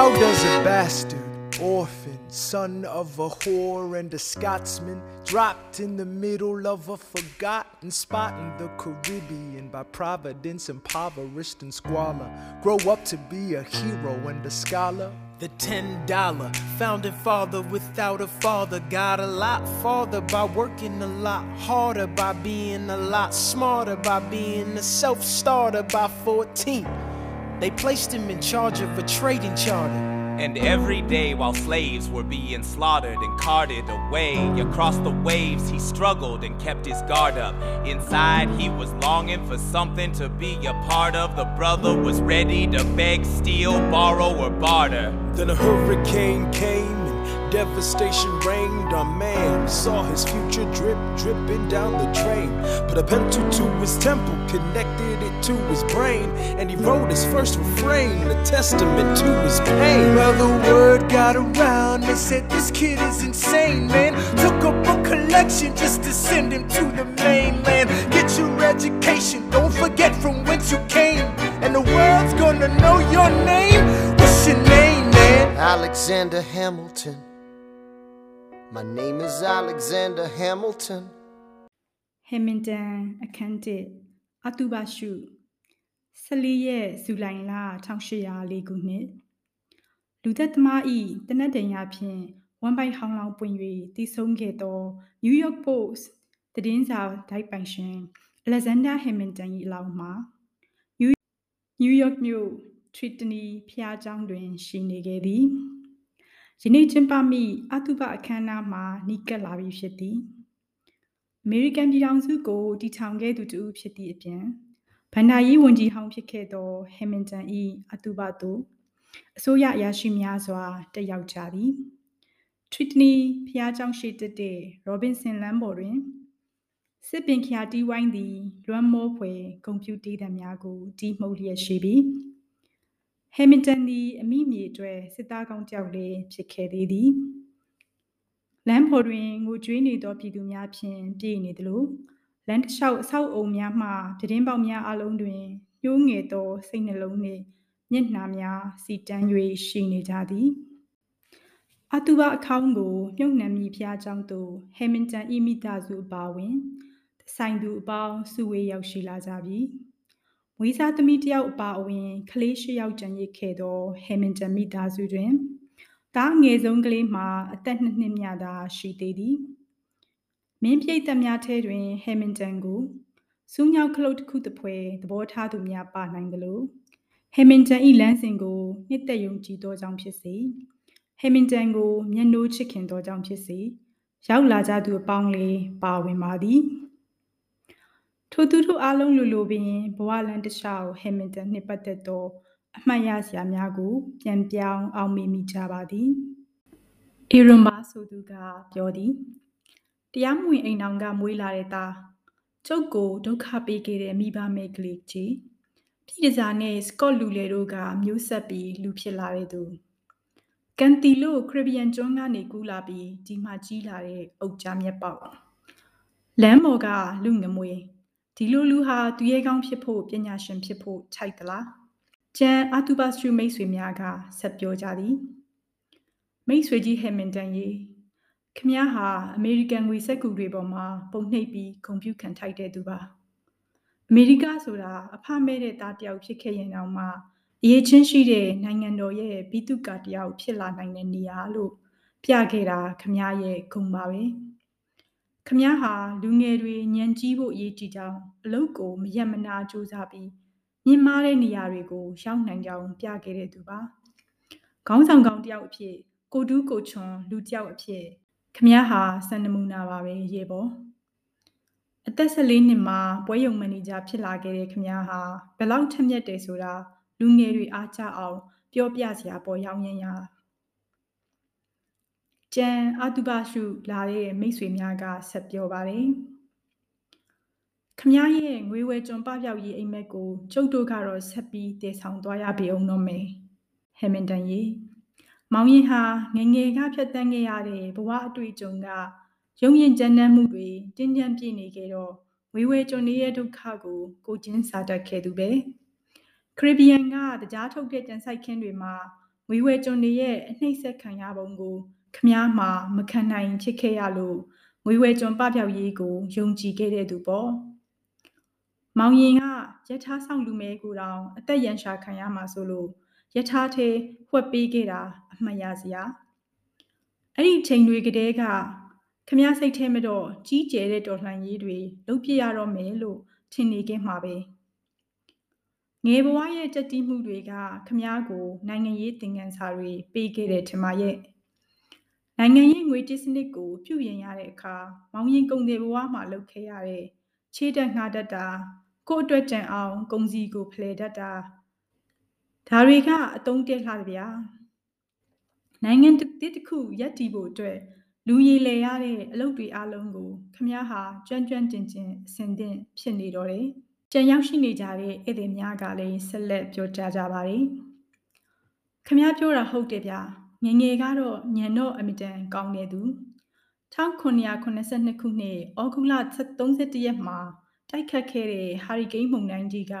How does a bastard, orphan, son of a whore and a Scotsman, dropped in the middle of a forgotten spot in the Caribbean by providence, impoverished and squalor, grow up to be a hero and a scholar? The ten dollar founding father without a father got a lot farther by working a lot harder, by being a lot smarter, by being a self starter by 14. They placed him in charge of a trading charter. And every day while slaves were being slaughtered and carted away across the waves, he struggled and kept his guard up. Inside, he was longing for something to be a part of. The brother was ready to beg, steal, borrow, or barter. Then a hurricane came and devastation reigned. Our man saw his future drip, dripping down the drain. Put a pencil to his temple, connected it to his brain, and he wrote his first refrain, a testament to his pain. Well, the word got around, they said this kid is insane, man. Took up a collection just to send him to the mainland. Get your education, don't forget from whence you came, and the world's gonna know your name. What's your name, man? Alexander Hamilton. My name is Alexander Hamilton. ဟမင်တန်အခန်းတစ်အတုဘရှု14ရက်ဇူလိုင်လ1804ခုနှစ်လူသက်သမားဤတနက်တန်ရဖြင့်ဝမ်ပိုင်ဟောင်းလောင်ပွင့်၍တည်ဆုံးခဲ့သော New York Post သတင်းစာဒိုက်ပိုင်ရှင် Alexander Hamilton ၏အလောင်းမှာ New York မြို့ Trinity ဖျားကျောင်းတွင် ရှိနေခဲ့သည်ယနေ့ကျင်းပမိအတုပအခမ်းအနားမှာနီးကပ်လာပြီဖြစ်သည် အမေရိကန်ပြည်ထောင်စုကိုတည်ထောင်ခဲ့သူတူဖြစ်သည့်အပြင်ဗန္ဒာရေးဝန်ကြီးဟောင်းဖြစ်ခဲ့သောဟမ်မင်တန်၏အတုပသို့အစိုးရအရာရှိများစွာတက်ရောက်ကြသည် Trinity ဖျားကျောင်းရှိတက်တဲ့ Robinson လမ်းပေါ်တွင်စစ်ပင်ခရာတီးဝိုင်းသည်လွမ်းမောဖွယ်ကွန်ပျူတာသံများကိုတီးမှုတ်လျက်ရှိပြီးဟမ်မင်တန်သည်အမိမြေအတွက်စစ်သားကောင်းကြောက်လည်းဖြစ်ခဲ့သေးသည် လမ်းပေါ်တွင်ငိုကြွေးနေသောပြည်သူများဖြင့်ပြည့်နေသလိုလမ်းတစ်လျှောက်အဆောက်အုံများမှပြတင်းပေါက်များအလုံးတွင်ညှိုးငယ်သောစိတ်နှလုံးနှင့်မျက်နှာများစီတန်း၍ရှိနေကြသည်အတူပါအခေါင်းကိုမြုပ်နှံမိဖျားကြောင်းသို့ဟမ်မင်တန်ဤမိသားစုအပါဝင်ဆိုင်သူအပေါင်းစုဝေးရောက်ရှိလာကြပြီမွေးစားသမီးတယောက်အပါအဝင်ကလေး၈ယောက်ကျန်ရစ်ခဲ့သောဟမ်မင်တန်မိသားစုတွင် တားငယ်ဆုံးကလေးမှာအသက်နှစ်နှစ်မြသာရှိသေးသည်မင်းပြိတ်သက်များထဲတွင်ဟမ်မင်တန်ကိုစူးညောက်ခလုတ်တစ်ခုတစ်ဖွဲသဘောထားသူများပါနိုင်သလိုဟမ်မင်တန်၏လမ်းစဉ်ကိုနှစ်သက်ယုံကြည်သောကြောင့်ဖြစ်စေဟမ်မင်တန်ကိုမျက်နှိုးချစ်ခင်သောကြောင့်ဖြစ်စေရောက်လာကြသူအပေါင်းလေးပါဝင်ပါသည်ထိုသူတို့အားလုံးလိုလိုပင်ဘဝလန်တခြားကိုဟမ်မင်တန်နှင့်ပတ်သက်သော အမှတ်ရစရာများကို ပြန်ပြောင်းအောင်မေ့မိကြပါသည်။အီရွန်ဘာဆိုသူကပြောသည်တရားမဝင်အိမ်အောင်ကမွေးလာတဲ့သားကျုပ်ကိုဒုက္ခပေးခဲ့တဲ့မိဘမဲကလေးကြီးပြည်တစားနဲ့စကော့လူလေတို့ကမျိုးဆက်ပြီးလူဖြစ်လာတဲ့သူကန်တီလိုခရစ်ဘီယန်ကျွန်းကနေကူးလာပြီးဒီမှာကြီးလာတဲ့အုတ်ကြားမြက်ပေါက်လမ်းပေါ်ကလူငမွေဒီလိုလူဟာသူရဲကောင်းဖြစ်ဖို့ပညာရှင်ဖြစ်ဖို့ခြိုက်သလား ကျန်အာတူဘတ်စထရမိတ်ဆွေများကဆက်ပြောကြသည်မိတ်ဆွေကြီးဟက်မင်တန်ရေခမည်းဟာအမေရိကန်ငွေစက်ကူတွေပေါ်မှာပုံနှိပ်ပြီးဂုံပြူခံထိုက်တဲ့သူပါအမေရိကဆိုတာအဖမဲတဲ့သားတယောက်ဖြစ်ခဲ့ရင်တောင်မှအရေးချင်းရှိတဲ့နိုင်ငံတော်ရဲ့ပြည်သူ့ကတယောက်ဖြစ်လာနိုင်တဲ့နေရာလို့ပြခဲ့တာခမည်းရဲ့ဂုံပါပဲခမည်းဟာလူငယ်တွေညံကြီးဖို့အရေးကြီးကြောင်းအလုတ်ကိုမရက်မနာစူးစမ်းပြီး မြင့်မားတဲ့နေရာတွေကိုရောက်နိုင်ကြောင်းပြခဲ့တဲ့သူပါခေါင်းဆောင်ကောင်းတယောက်အဖြစ်ကိုတူးကိုချွန်လူတယောက်အဖြစ်ခမည်းဟာစံနမူနာပါပဲရေပေါ်အသက်14နှစ်မှာပွဲရုံမန်နေဂျာဖြစ်လာခဲ့တဲ့ခမည်းဟာဘယ်လောက်ထက်မြက်တယ်ဆိုတာလူငယ်တွေအားကျအောင်ပြောပြစရာပေါ်ရောင်းရင်ရကျန်အတုပရှုလာတဲ့မိတ်ဆွေများကဆက်ပြောပါတယ် ခမည်းရဲ့ငွေဝဲကျွန်ပပြောက်ရေးအိမ်မက်ကိုကျုပ်တို့ကတော့ဆက်ပြီးတည်ဆောင်သွားရပေအောင်တော့မယ်ဟမ်မင်တန်ရေမောင်ရင်ဟာငငယ်ကဖြတ်တန်းခဲ့ရတဲ့ဘဝအတွေ့အကြုံကရုံရင်ကြမ်းတမ်းမှုတွေတင်းကြပ်ပြည့်နေခဲ့တော့ဝေဝဲကျွန်ရဲ့ဒုက္ခကိုကိုချင်းစာတတ်ခဲ့သူပဲခရစ်ဘီယန်ကတရားထုတ်တဲ့ကြံဆိုင်ခင်းတွေမှာဝေဝဲကျွန်းတွေရဲ့အနှိမ့်ဆက်ခံရပုံကိုခမားမှာမခံနိုင်ဖြစ်ခဲ့ရလို့ဝေဝဲကျွန်းပပျောက်ရေးကိုယုံကြည်ခဲ့တဲ့သူပေါ့ မောင်ရင်ကယထာဆောင်လူမဲကိုတောင်အသက်ရန်ရှာခံရမှာဆိုလို့ယထာသေးဝှက်ပေးခဲ့တာအမှတ်ရစရာအဲ့ဒီချိန်တွေကတည်းကခမည်းစိတ်ထဲမှာတော့ကြီးကျယ်တဲ့တော်လှန်ရေးတွေလုပ်ပြရတော့မယ်လို့ထင်နေခဲ့မှာပဲငယ်ဘဝရဲ့ကြက်တီးမှုတွေကခမည်းကိုနိုင်ငံရေးသင်ခန်းစာတွေပေးခဲ့တဲ့ထင်ပါရဲ့နိုင်ငံရေးငွေတစ်စနစ်ကိုပြုပြင်ရတဲ့အခါမောင်ရင်ကုန်တဲ့ဘဝမှာလုပ်ခဲ့ရတဲ့ ခြေတက်ငှားတတ်တာကို့အတွက်ကြံအောင်ကုံစီကိုဖလှယ်တတ်တာဒါတွေကအတုံးတက်လာကြဗျာနိုင်ငံတစ်တစ်ခုရပ်တည်ဖို့အတွက်လူရည်လေရတဲ့အလုပ်တွေအလုံးကိုခမည်းဟာကျွမ်းကျွမ်းကျင်ကျင်အစဉ်သင့်ဖြစ်နေတော့တယ်။ကြံရောက်ရှိနေကြတဲ့ဧည့်သည်များကလည်းဆက်လက်ပြောကြားကြပါတယ်။ခမည်းပြောတာဟုတ်တယ်ဗျာ။ငငယ်ကတော့ညံတော့အမတန်ကောင်းနေသူ 1992ခုနှစ်ဩဂုတ်လ31ရက်မှာတိုက်ခတ်ခဲ့တဲ့ဟာရီကိန်းမုန်တိုင်းကြီးက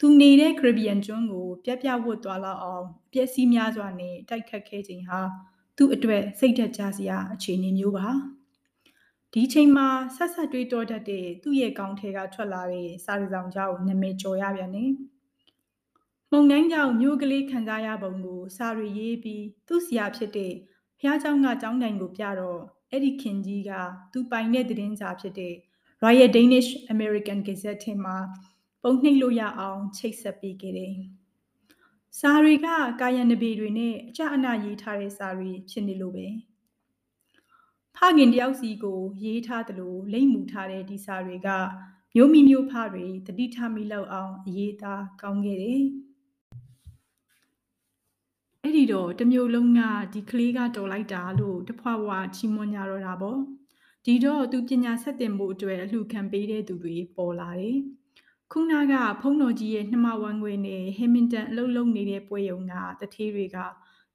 သူနေတဲ့ Caribbean ကျွန်းကိုပြပြဝတ်သွားလောက်အောင်အပျက်စီးများစွာနဲ့တိုက်ခတ်ခဲ့ခြင်းဟာသူ့အတွက်စိတ်ဓာတ်ကျစရာအခြေအနေမျိုးပါဒီချိန်မှာဆက်ဆက်တွေးတောတတ်တဲ့သူ့ရဲ့ကောင်းထဲကထွက်လာတဲ့စာရဆောင်ကြောင့်နာမည်ကျော်ရပြန်တယ်ုံတိုင်းကြောင့်မျိုးကလေးခံစားရပုံကိုစာရီရေးပြီးသူ့ဆရာဖြစ်တဲ့ဘုရားကျောင်းကကျောင်းတိုင်ကိုပြတော့ အဲ့ဒီခင်ကြီးကသူပိုင်တဲ့သတင်းစာဖြစ်တဲ့ Royal Danish American Gazette ထဲမှာပုံနှိပ်လို့ရအောင်ချိတ်ဆက်ပေးခဲ့တယ်။စာတွေကကာယံနဘေတွေနဲ့အကြအနရေးထားတဲ့စာတွေဖြစ်နေလို့ပဲ။ဖခင်တယောက်စီကိုရေးထားသလိုလိမ့်မူထားတဲ့ဒီစာတွေကမျိုးမိမျိုးဖတွေတတိထားမိလောက်အောင်အရေးသားကောင်းခဲ့တယ်။ အဲ့ဒီတော့တမျိုးလုံးကဒီကလေးကတော်လိုက်တာလို့တဖွာဖွာချီးမွမ်းကြတော့တာပေါ့။ဒီတော့သူပညာဆက်တင်ဖို့အတွက်အလှခံပေးတဲ့သူတွေပေါ်လာတယ်။ခုနကဖုံးတော်ကြီးရဲ့နှမဝမ်းခွေနဲ့ဟင်မင်တန်အလုပ်လုပ်နေတဲ့ပွဲရုံကတထေးတွေက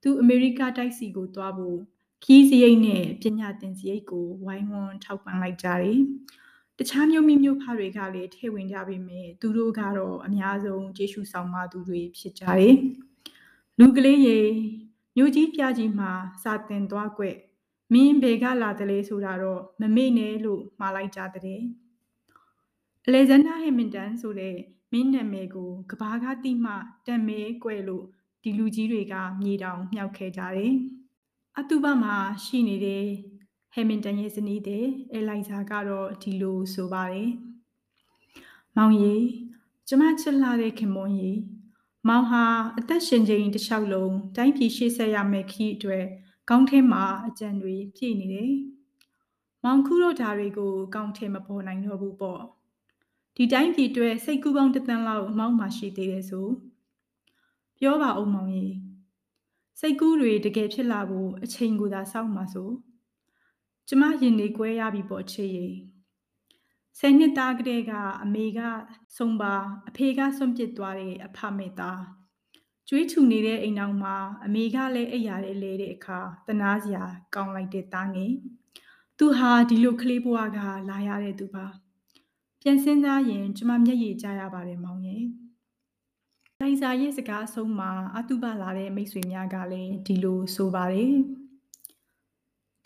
သူအမေရိကတိုက်စီကိုသွားဖို့ခီးစရိတ်နဲ့ပညာသင်စရိတ်ကိုဝိုင်းဝန်းထောက်ပံ့လိုက်ကြတယ်။တခြားမျိုးမျိုးမျိုးဖတွေကလည်းထည့်ဝင်ကြပေမဲ့သူတို့ကတော့အများဆုံးကျေးဇူးဆောင်မသူတွေဖြစ်ကြတယ်။ လူကလေးရေမြို့ကြီးပြကြီးမှာစာတင်သွားကွမင်းဘေကလာတယ်လေဆိုတာတော့မမေ့နဲ့လို့မှားလိုက်ကြတဲ့။အလေဇန်ဒါဟမင်တန်ဆိုတဲ့မင်းနာမည်ကိုကဘာကတိမှတံမဲကွယ်လို့ဒီလူကြီးတွေကမြေတောင်မြောက်ခဲ့ကြတယ်။အတူပါမှာရှိနေတဲ့ဟမင်တန်ရဲ့ဇနီးတဲ့အဲလိုက်ဇာကတော့ဒီလိုဆိုပါတယ်။မောင်ကြီးကျမချစ်လာတဲ့ခင်မွန်ကြီး မောင်ဟာအသက်ရှင်ချိန်တစ်လျှောက်လုံးတိုင်းပြည်ရှေ့ဆက်ရမယ့်ခီးအတွက်ကောင်းထဲမှာအကြံတွေပြည့်နေတယ်။မောင်ခုတို့ဓာတွေကိုကောင်းထဲမပေါ်နိုင်တော့ဘူးပေါ့။ဒီတိုင်းပြည်အတွက်စိတ်ကူးပေါင်းတစ်သန်းလောက်မောင်းမှရှိသေးတယ်ဆိုပြောပါအောင်မောင်ကြီးစိတ်ကူးတွေတကယ်ဖြစ်လာဖို့အချိန်ကိုသာစောင့်ပါဆိုကျမရင်နေကွဲရပြီပေါ့ချေရီ ဆယ်နှစ်သားကလေးကအမေကဆုံးပါအဖေကဆွန့်ပစ်သွားတဲ့အဖမေသားကျွေးထူနေတဲ့အိမ်တော်မှာအမေကလည်းအိပ်ရတယ်လေတဲ့အခါတနာစရာကောင်းလိုက်တဲ့သားငယ်သူဟာဒီလိုကလေးဘဝကလာရတဲ့သူပါပြန်စဉ်းစားရင်ကျမမျက်ရည်ကျရပါတယ်မောင်ရဲ့လိုင်စာရဲ့စကားအဆုံးမှာအတုပလာတဲ့မိတ်ဆွေများကလည်းဒီလိုဆိုပါတယ်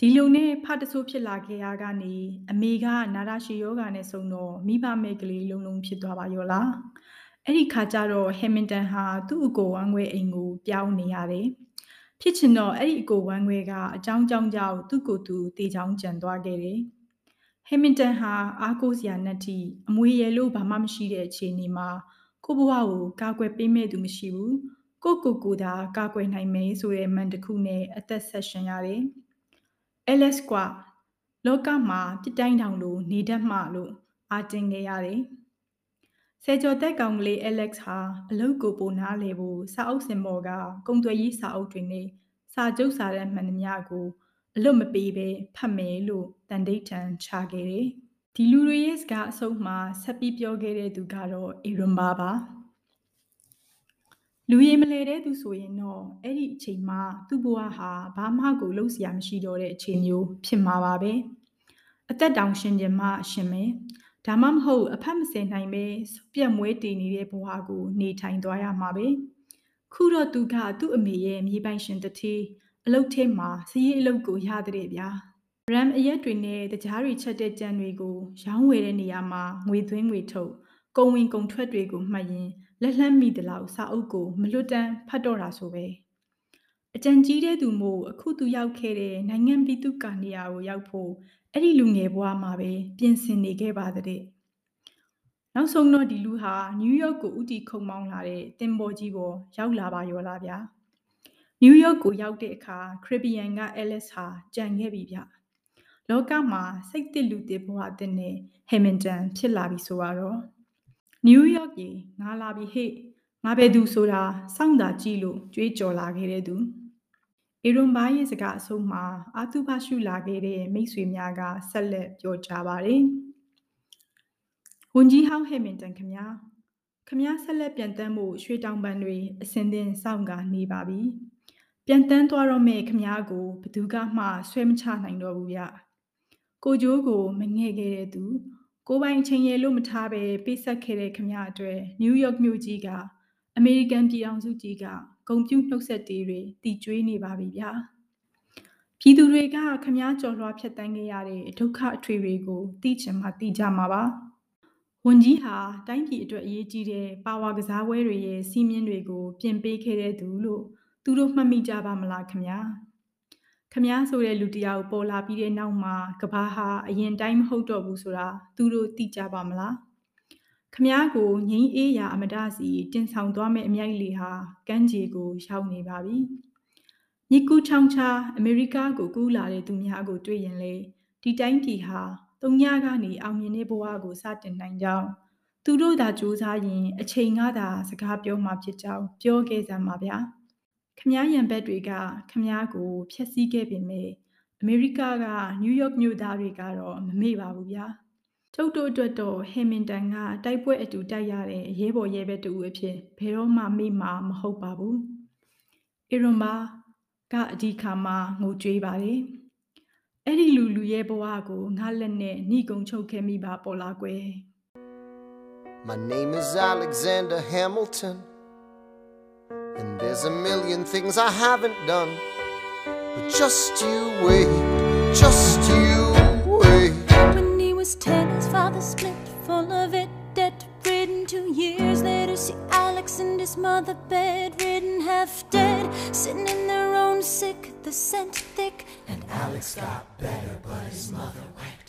ဒီလိုနဲ့ဖတ်တဆိုးဖြစ်လာခဲ့ရကနေအမေကနာရရှိယောဂာနဲ့ဆုံတော့မိဘမဲကလေးလုံးလုံးဖြစ်သွားပါရောလားအဲ့ဒီခါကျတော့ဟမ်မင်တန်ဟာသူ့အကိုဝမ်းခွဲအိမ်ကိုပြောင်းနေရတယ်ဖြစ်ချင်တော့အဲ့ဒီအကိုဝမ်းခွဲကအကြောင်းကြောင်းကြောင့်သူ့ကိုယ်သူတေချောင်းကြံသွားခဲ့တယ်ဟမင်တန်ဟာအားကိုးစရာနဲ့တိအမွေရလို့ဘာမှမရှိတဲ့အခြေအနေမှာကိုဘဝကိုကာကွယ်ပေးမဲ့သူမရှိဘူးကိုကိုကိုသာကာကွယ်နိုင်မယ်ဆိုတဲ့မန်တစ်ခုနဲ့အသက်ဆက်ရှင်ရတယ်။ LS ကလောကမှာပြတိုင်းတောင်လိုနေတတ်မှလို့အာတင်ခဲ့ရတယ်။ဆယ်ကျော်သက်ကောင်ကလေး Alex ဟာအလုတ်ကိုပိုနားလေဖို့စာအုပ်စင်ပေါ်ကကုံသွယ်ရေးစာအုပ်တွေနဲ့စာကြုပ်စာတမ်းမှန်သမျှကိုအလွတ်မပေးပဲဖတ်မယ်လို့တန်ဒိဋ္ဌံချခဲ့တယ်။ဒီလူတွေရဲ့စကားအဆုံးမှာဆက်ပြီးပြောခဲ့တဲ့သူကတော့အေရွန်ဘာပါ။ လူရည်မလဲတဲ့သူဆိုရင်တော့အဲ့ဒီအချိန်မှာသူ့ဘဝဟာဘာမှကိုလုပ်စရာမရှိတော့တဲ့အခြေမျိုးဖြစ်မှာပါပဲ။အသက်တောင်ရှင်ခြင်းမှရှင်မယ်။ဒါမှမဟုတ်အဖက်မစင်နိုင်ပဲပြက်မွဲတည်နေတဲ့ဘဝကိုနေထိုင်သွားရမှာပဲ။ခုတော့သူကသူ့အမေရဲ့မြေပိုင်ရှင်တတိအလုတ်ထဲမှာစည်ရည်အလုတ်ကိုရတဲ့ဗျာရမ်အရက်တွေနဲ့တကြားတွေချက်တဲ့ကြံတွေကိုရောင်းဝယ်တဲ့နေရာမှာငွေသွင်းငွေထုတ်ကုံဝင်ကုံထွက်တွေကိုမှတ်ရင်လက်လှမ်းမိသလောက်စာအုပ်ကိုမလွတ်တမ်းဖတ်တော့တာဆိုပဲအကြံကြီးတဲ့သူမို့အခုသူရောက်ခဲ့တဲ့နိုင်ငံပြည်သူကနေရာကိုရောက်ဖို့အဲ့ဒီလူငယ်ဘဝမှာပဲပြင်ဆင်နေခဲ့ပါတဲ့နောက်ဆုံးတော့ဒီလူဟာနယူးယောက်ကိုဥတီခုံမောင်းလာတဲ့တင်ပေါ်ကြီးပေါ်ရောက်လာပါရောလားဗျာနယူးယောက်ကိုရောက်တဲ့အခါခရစ်ဘီယန်ကအဲလက်စ်ဟာကြံခဲ့ပြီဗျလောကမှာစိတ်တစ်လူတစ်ဘဝအသစ်နဲ့ဟေမင်တန်ဖြစ်လာပြီဆိုတော့ နယူးယောက်ကြီးငါလာပြီဟေ့ငါပဲသူဆိုတာစောင့်တာကြည့်လို့ကြွေးကြော်လာခဲ့တဲ့သူအေရွန်ဘာရဲ့စကားအဆုံးမှာအာသူဘရှုလာခဲ့တဲ့မိတ်ဆွေများကဆက်လက်ပြောကြပါတယ်ဝန်ကြီးဟောင်းဟေမင်တန်ခမညာခမညာဆက်လက်ပြန်တန်းမှုရွှေတောင်ပန်တွေအစင်သင်စောင့်ကနေပါပြီပြန်တန်းသွားတော့မဲ့ခမညာကိုဘသူကမှဆွဲမချနိုင်တော့ဘူးဗျကိုကျိုးကိုမငဲ့ခဲ့တဲ့သူ ကိုပိုင်ချင်းရဲလို့မထားပဲပေးဆက်ခဲ့တဲ့ခမရအတွက်နယူးယောက်မြို့ကြီးကအမေရိကန်ပြည်အောင်စုကြီးကဂုံပြူနှုတ်ဆက်တေးတွေတည်ကျွေးနေပါပြီဗျာပြည်သူတွေကခမည်းကြော်လွှားဖြတ်တန်းခဲ့ရတဲ့ဒုက္ခအထွေတွေကိုသိချင်မှသိကြမှာပါဝန်ကြီးဟာတိုင်းပြည်အတွက်အရေးကြီးတဲ့ပါဝါကစားပွဲတွေရဲ့စီးမြင်တွေကို ပြင်ပေးခဲ့တဲ့သူလို့သူတို့မှတ်မိကြပါမလားခမည်း ခမားဆိုတဲ့လူတယောက်ပေါ်လာပြီးတဲ့နောက်မှာကဘာဟာအရင်တိုင်းမဟုတ်တော့ဘူးဆိုတာသူတို့သိကြပါမလားခမားကိုငိမ့်အေးရာအမဒစီတင်ဆောင်သွားမဲ့အမြိုက်လေးဟာကမ်းခြေကိုရောက်နေပါပြီမြစ်ကူးချောင်းချာအမေရိကကိုကူးလာတဲ့သူများကိုတွေ့ရင်လေဒီတိုင်းပြည်ဟာတုံညကနေအောင်မြင်တဲ့ဘဝကိုစတင်နိုင်ကြောင်းသူတို့သာစူးစမ်းရင်အချိန်ကသာစကားပြောမှာဖြစ်ကြောင်းပြောခဲ့စမ်းပါဗျာ။ ခမားရံဘက်တွေကခမားကိုဖျက်ဆီးခဲ့ပေမဲ့အမေရိကကနယူးယောက်မြို့သားတွေကတော့မမေ့ပါဘူးဗျာထုတ်တို့အတွက်တော့ဟေမင်တန်ကတိုက်ပွဲအတူတိုက်ရတဲ့ရဲဘော်ရဲဘက်တူအဖြစ်ဘယ်တော့မှမေ့မှာမဟုတ်ပါဘူးအီရွန်ဘာကအဒီခါမှာငိုကြွေးပါတယ်အဲ့ဒီလူလူရဲ့ဘဝကိုငါလက်နဲ့နှိကုံချုပ်ခဲ့မိပါပေါ်လာကွယ် My name is Alexander Hamilton And there's a million things I haven't done. But just you wait, just you wait. When he was ten, his father split, full of it, debt ridden. Two years later, see Alex and his mother bedridden, half dead, sitting in their own sick, the scent thick. And Alex got better, but his mother went.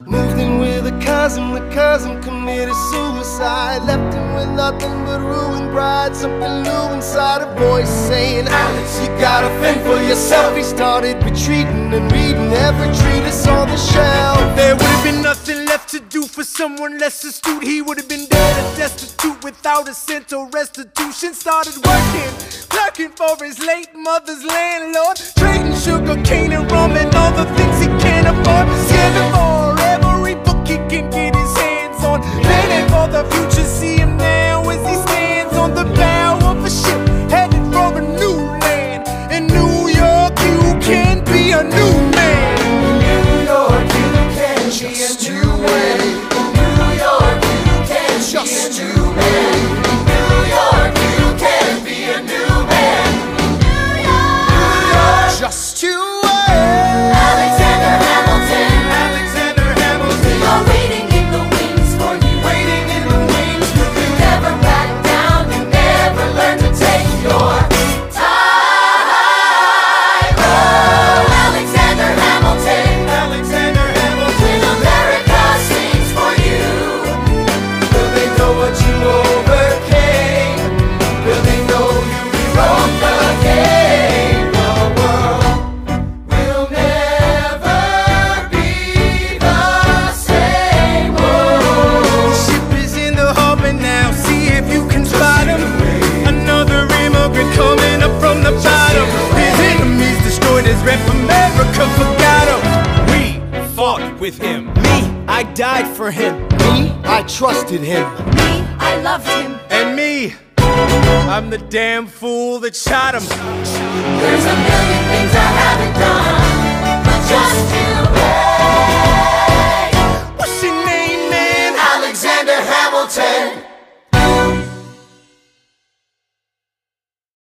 Moved in with a cousin, the cousin committed suicide. Left him with nothing but ruined pride. Something new inside a voice saying, Alex, you gotta fend for yourself. He started retreating and reading every treatise on the shelf. There would have been nothing left to do for someone less astute. He would have been dead and destitute without a cent or restitution. Started working, clerking for his late mother's landlord. Trading sugar cane and rum and all the things he can't afford. Scamming for every for the future, see him now as he stands on the bow of a ship headed for a new land. In New York, you can be a new. With him. Me, I died for him. Me, I trusted him. Me, I loved him. And me, I'm the damn fool that shot him. There's a million things I haven't done, but just you